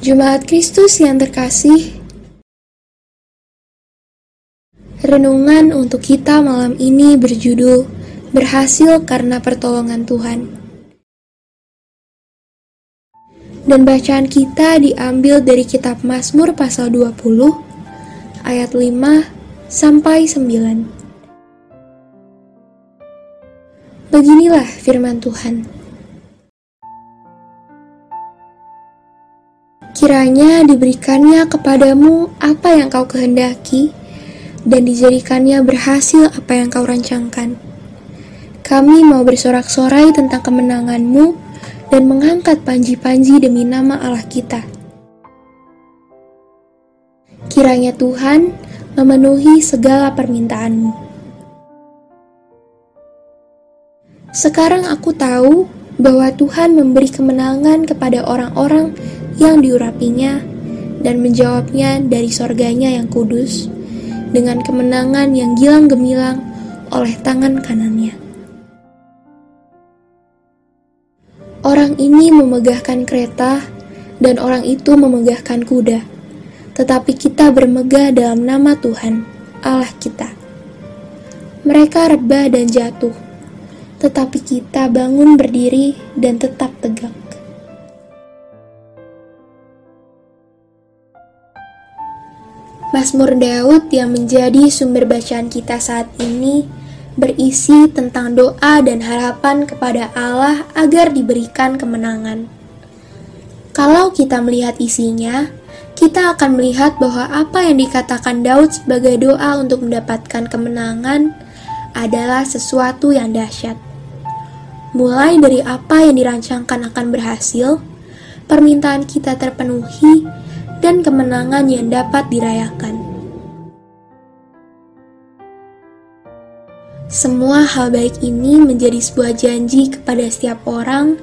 Jemaat Kristus yang terkasih, renungan untuk kita malam ini berjudul "Berhasil karena Pertolongan Tuhan". Dan bacaan kita diambil dari kitab Mazmur pasal 20 ayat 5 sampai 9. Beginilah firman Tuhan. Kiranya diberikannya kepadamu apa yang kau kehendaki, dan dijadikannya berhasil apa yang kau rancangkan. Kami mau bersorak-sorai tentang kemenanganmu dan mengangkat panji-panji demi nama Allah kita. Kiranya Tuhan memenuhi segala permintaanmu. Sekarang aku tahu bahwa Tuhan memberi kemenangan kepada orang-orang yang diurapinya dan menjawabnya dari sorganya yang kudus dengan kemenangan yang gilang gemilang oleh tangan kanannya. Orang ini memegahkan kereta dan orang itu memegahkan kuda tetapi kita bermegah dalam nama Tuhan, Allah kita. Mereka rebah dan jatuh, tetapi kita bangun berdiri dan tetap tegak. Mazmur Daud yang menjadi sumber bacaan kita saat ini berisi tentang doa dan harapan kepada Allah agar diberikan kemenangan. Kalau kita melihat isinya, kita akan melihat bahwa apa yang dikatakan Daud sebagai doa untuk mendapatkan kemenangan adalah sesuatu yang dahsyat. Mulai dari apa yang dirancangkan akan berhasil, permintaan kita terpenuhi, dan kemenangan yang dapat dirayakan. Semua hal baik ini menjadi sebuah janji kepada setiap orang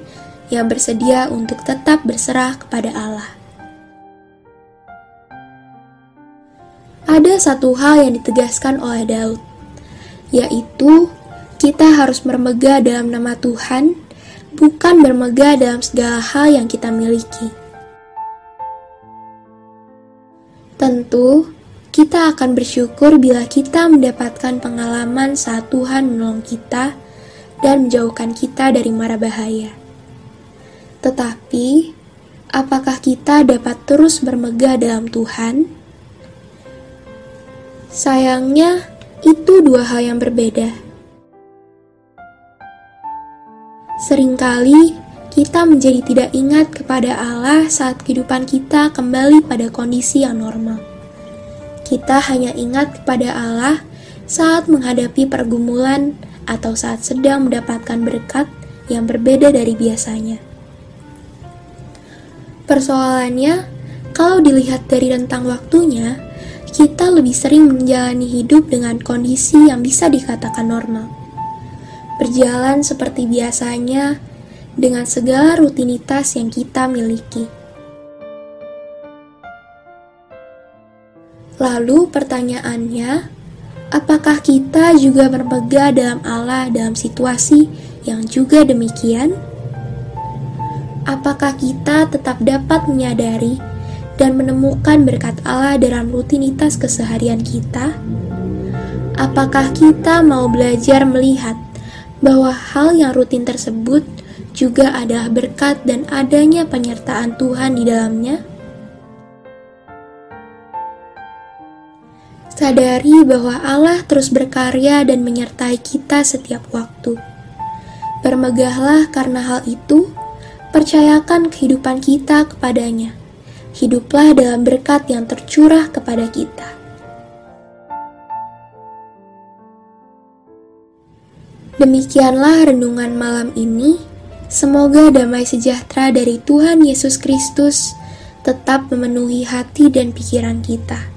yang bersedia untuk tetap berserah kepada Allah. ada satu hal yang ditegaskan oleh Daud, yaitu kita harus bermegah dalam nama Tuhan, bukan bermegah dalam segala hal yang kita miliki. Tentu, kita akan bersyukur bila kita mendapatkan pengalaman saat Tuhan menolong kita dan menjauhkan kita dari mara bahaya. Tetapi, apakah kita dapat terus bermegah dalam Tuhan? Sayangnya, itu dua hal yang berbeda. Seringkali kita menjadi tidak ingat kepada Allah saat kehidupan kita kembali pada kondisi yang normal. Kita hanya ingat kepada Allah saat menghadapi pergumulan atau saat sedang mendapatkan berkat yang berbeda dari biasanya. Persoalannya, kalau dilihat dari rentang waktunya, kita lebih sering menjalani hidup dengan kondisi yang bisa dikatakan normal. Berjalan seperti biasanya dengan segala rutinitas yang kita miliki. Lalu pertanyaannya, apakah kita juga berpegang dalam Allah dalam situasi yang juga demikian? Apakah kita tetap dapat menyadari dan menemukan berkat Allah dalam rutinitas keseharian kita? Apakah kita mau belajar melihat bahwa hal yang rutin tersebut juga adalah berkat dan adanya penyertaan Tuhan di dalamnya? Sadari bahwa Allah terus berkarya dan menyertai kita setiap waktu. Bermegahlah karena hal itu, percayakan kehidupan kita kepadanya hiduplah dalam berkat yang tercurah kepada kita. Demikianlah renungan malam ini. Semoga damai sejahtera dari Tuhan Yesus Kristus tetap memenuhi hati dan pikiran kita.